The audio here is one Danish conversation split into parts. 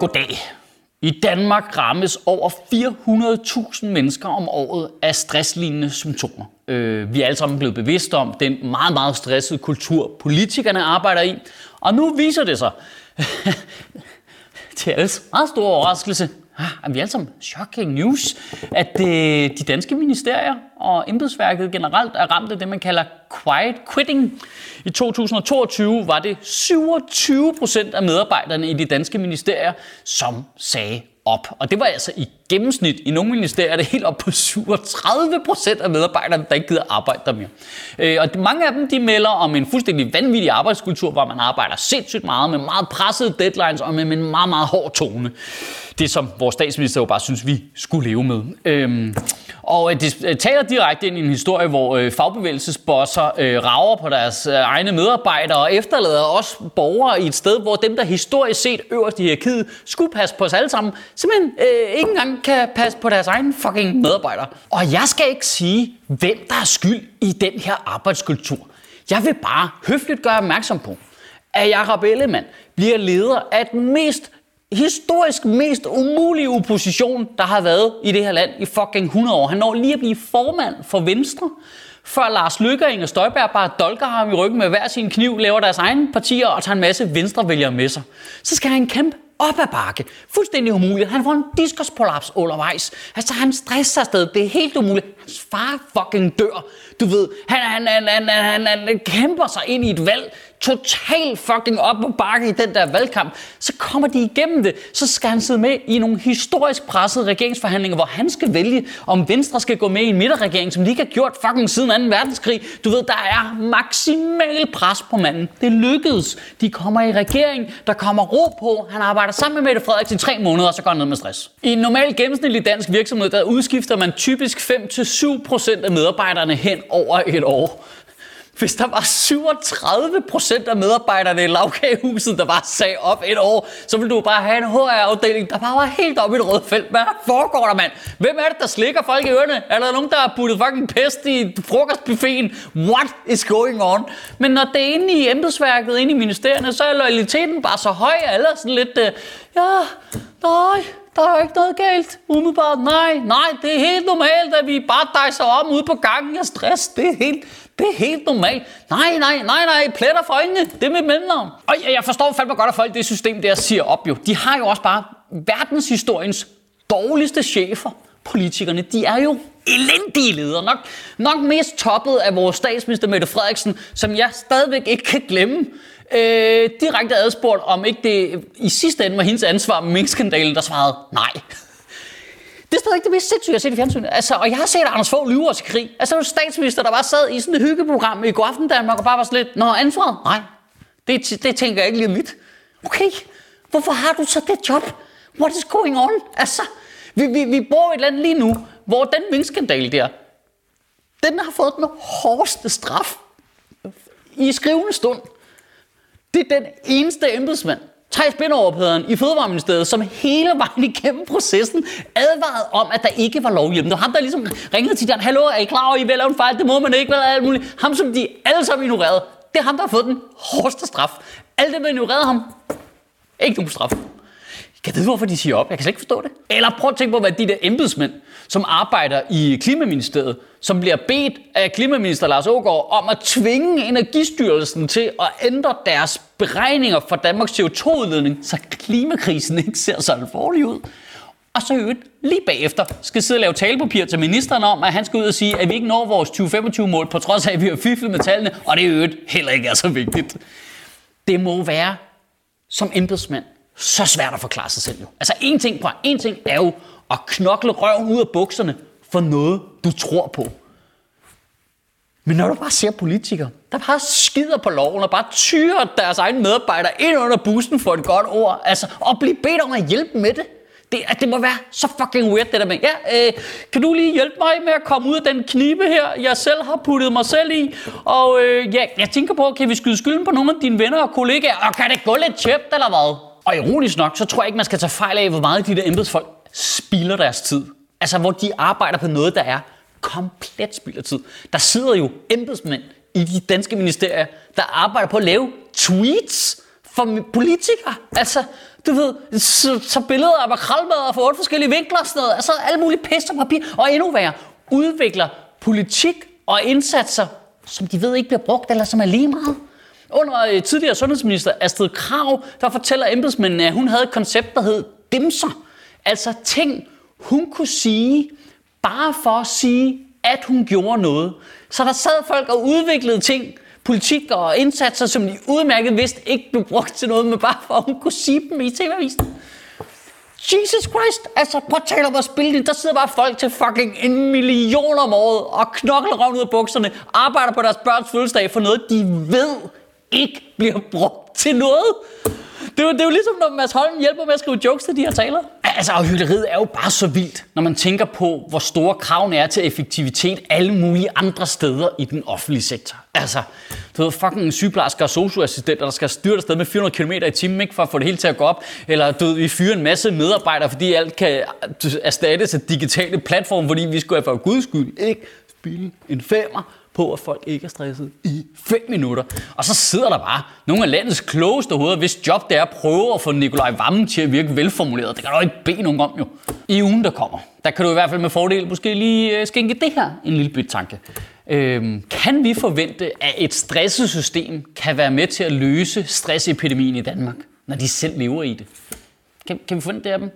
Goddag. I Danmark rammes over 400.000 mennesker om året af stresslignende symptomer. Øh, vi er alle sammen blevet bevidste om den meget, meget stressede kultur, politikerne arbejder i. Og nu viser det sig, til alles meget store overraskelse, ah, vi alle sammen shocking news, at øh, de danske ministerier og embedsværket generelt er ramt af det, man kalder quiet quitting. I 2022 var det 27 procent af medarbejderne i de danske ministerier, som sagde op. Og det var altså i gennemsnit. I nogle ministerier er det helt op på 37 procent af medarbejderne, der ikke gider arbejde der mere. Øh, og mange af dem de melder om en fuldstændig vanvittig arbejdskultur, hvor man arbejder sindssygt meget med meget pressede deadlines og med en meget, meget hård tone. Det som vores statsminister jo bare synes, vi skulle leve med. Øhm, og øh, det øh, taler direkte ind i en historie, hvor øh, fagbevægelsesbosser øh, rager på deres øh, egne medarbejdere og efterlader os borgere i et sted, hvor dem, der historisk set øverst i hierarkiet, skulle passe på os alle sammen, simpelthen øh, ikke engang kan passe på deres egne fucking medarbejdere. Og jeg skal ikke sige, hvem der er skyld i den her arbejdskultur. Jeg vil bare høfligt gøre opmærksom på, at Jacob Ellemann bliver leder af den mest historisk mest umulige opposition, der har været i det her land i fucking 100 år. Han når lige at blive formand for Venstre, før Lars Løkke og Inger Støjberg bare dolker ham i ryggen med hver sin kniv, laver deres egne partier og tager en masse venstrevælgere med sig. Så skal han kæmpe op ad bakke. Fuldstændig umuligt. Han får en diskusprolaps undervejs. Altså, han stresser afsted. Det er helt umuligt. Hans far fucking dør. Du ved, han, han, han, han, han, han, han kæmper sig ind i et valg, Total fucking op på bakke i den der valgkamp, så kommer de igennem det. Så skal han sidde med i nogle historisk pressede regeringsforhandlinger, hvor han skal vælge, om Venstre skal gå med i en midterregering, som de ikke har gjort fucking siden 2. verdenskrig. Du ved, der er maksimal pres på manden. Det lykkedes. De kommer i regering, der kommer ro på. Han arbejder sammen med Mette Frederiksen i tre måneder, og så går han ned med stress. I en normal gennemsnitlig dansk virksomhed, der udskifter man typisk 5-7% af medarbejderne hen over et år. Hvis der var 37 procent af medarbejderne i lavkagehuset, der bare sag op et år, så ville du bare have en HR-afdeling, der bare var helt oppe i det røde felt. Hvad foregår der, mand? Hvem er det, der slikker folk i ørerne? Er der nogen, der har puttet fucking pest i frokostbuffeten? What is going on? Men når det er inde i embedsværket, inde i ministerierne, så er lojaliteten bare så høj, alle er sådan lidt, øh, ja, nej, der er ikke noget galt. Umiddelbart, nej, nej, det er helt normalt, at vi bare dejser om ude på gangen af stress. Det er helt, det er helt normalt. Nej, nej, nej, nej, pletter for øjnene. Det med mellemnavn. Og jeg forstår fandme godt, at folk det system der siger op jo. De har jo også bare verdenshistoriens dårligste chefer. Politikerne, de er jo elendige ledere. Nok, nok mest toppet af vores statsminister Mette Frederiksen, som jeg stadigvæk ikke kan glemme. Øh, direkte adspurgt, om ikke det i sidste ende var hendes ansvar med minkskandalen, der svarede nej. Det er stadig ikke det mest sindssyge, jeg har set i fjernsynet. Altså, og jeg har set Anders Fogh lyve til krig. Altså, det var statsminister, der bare sad i sådan et hyggeprogram i Godaften Danmark og bare var sådan lidt, Nå, ansvaret? Nej, det, det tænker jeg ikke lige mit. Okay, hvorfor har du så det job? What is going on? Altså, vi, vi, vi bor i et land lige nu, hvor den minkskandal der, den har fået den hårdeste straf i skrivende stund. Det er den eneste embedsmand, Thijs Binderup i Fødevareministeriet, som hele vejen igennem processen advarede om, at der ikke var lovhjemmel. Det var ham, der ligesom ringede til dem, hallo, er I klar over, I vil lave en fejl? Det må man ikke, hvad alt muligt. Ham, som de alle sammen ignorerede. Det er ham, der har fået den hårdeste straf. Alle dem, der ignorerede ham, ikke nogen straf. Kan jeg vide, hvorfor de siger op? Jeg kan slet ikke forstå det. Eller prøv at tænke på, hvad de der embedsmænd, som arbejder i Klimaministeriet, som bliver bedt af Klimaminister Lars Ågaard om at tvinge Energistyrelsen til at ændre deres beregninger for Danmarks CO2-udledning, så klimakrisen ikke ser så alvorlig ud. Og så øvrigt lige bagefter skal sidde og lave talepapir til ministeren om, at han skal ud og sige, at vi ikke når vores 2025-mål, på trods af, at vi har fiflet med tallene, og det er øvrigt heller ikke er så vigtigt. Det må være som embedsmand så svært at forklare sig selv jo. Altså en ting, på, en ting er jo at knokle røven ud af bukserne for noget, du tror på. Men når du bare ser politikere, der bare skider på loven og bare tyrer deres egne medarbejdere ind under bussen for et godt ord, altså, og bliver bedt om at hjælpe med det, det, at det må være så fucking weird, det der med, ja, øh, kan du lige hjælpe mig med at komme ud af den knibe her, jeg selv har puttet mig selv i? Og øh, ja, jeg tænker på, kan vi skyde skylden på nogle af dine venner og kollegaer? Og kan det gå lidt tjept, eller hvad? Og ironisk nok, så tror jeg ikke, man skal tage fejl af, hvor meget de der embedsfolk spilder deres tid. Altså, hvor de arbejder på noget, der er komplet spild af tid. Der sidder jo embedsmænd i de danske ministerier, der arbejder på at lave tweets for politikere. Altså, Du ved, så, så billeder af makrelmadder fra otte forskellige vinkler og sådan noget. Altså alle mulige pester og papir. Og endnu værre, udvikler politik og indsatser, som de ved ikke bliver brugt, eller som er lige meget. Under øh, tidligere sundhedsminister Astrid Krav, der fortæller embedsmændene, at hun havde et koncept, der hed dimser. Altså ting, hun kunne sige, bare for at sige, at hun gjorde noget. Så der sad folk og udviklede ting, politik og indsatser, som de udmærket vidste ikke blev brugt til noget, men bare for at hun kunne sige dem i TV-avisen. Jesus Christ! Altså, prøv at tale om at spille det. Der sidder bare folk til fucking en million om året og knokler røven ud af bukserne, arbejder på deres børns fødselsdag for noget, de ved ikke bliver brugt til noget. Det er, jo, det er jo ligesom, når Mads Holm hjælper med at skrive jokes til de her taler. Altså, og hyggeleriet er jo bare så vildt, når man tænker på, hvor store kravene er til effektivitet alle mulige andre steder i den offentlige sektor. Altså, du ved, fucking sygeplejersker og socioassistenter, der skal styre sted med 400 km i timen, ikke, for at få det hele til at gå op. Eller du ved, vi fyrer en masse medarbejdere, fordi alt kan erstattes af digitale platforme, fordi vi skulle have for guds skyld ikke spille en femmer på, at folk ikke er stresset i 5 minutter. Og så sidder der bare nogle af landets klogeste hoveder, hvis job det er at prøve at få Nikolaj Vammen til at virke velformuleret. Det kan du ikke bede nogen om jo. I ugen, der kommer, der kan du i hvert fald med fordel måske lige øh, skænke det her en lille bit tanke. Øhm, kan vi forvente, at et stresset system kan være med til at løse stressepidemien i Danmark, når de selv lever i det? Kan, kan vi forvente det af dem?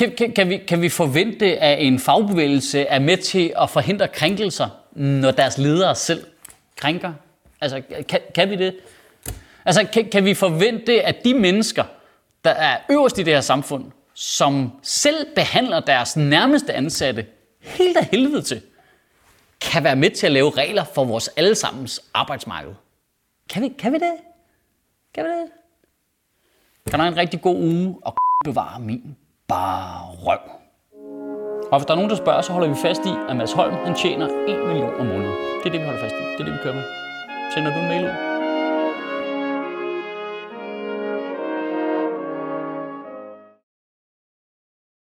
Kan, kan, kan, vi, kan vi forvente, at en fagbevægelse er med til at forhindre krænkelser når deres ledere selv krænker? Altså, kan, kan vi det? Altså, kan, kan vi forvente, at de mennesker, der er øverst i det her samfund, som selv behandler deres nærmeste ansatte helt af helvede til, kan være med til at lave regler for vores allesammens arbejdsmarked? Kan vi, kan vi det? Kan vi det? Kan du have en rigtig god uge og bevare min bare røv. Og hvis der er nogen, der spørger, så holder vi fast i, at Mads Holm han tjener 1 million om måneden. Det er det, vi holder fast i. Det er det, vi kører med. Sender du en mail ud?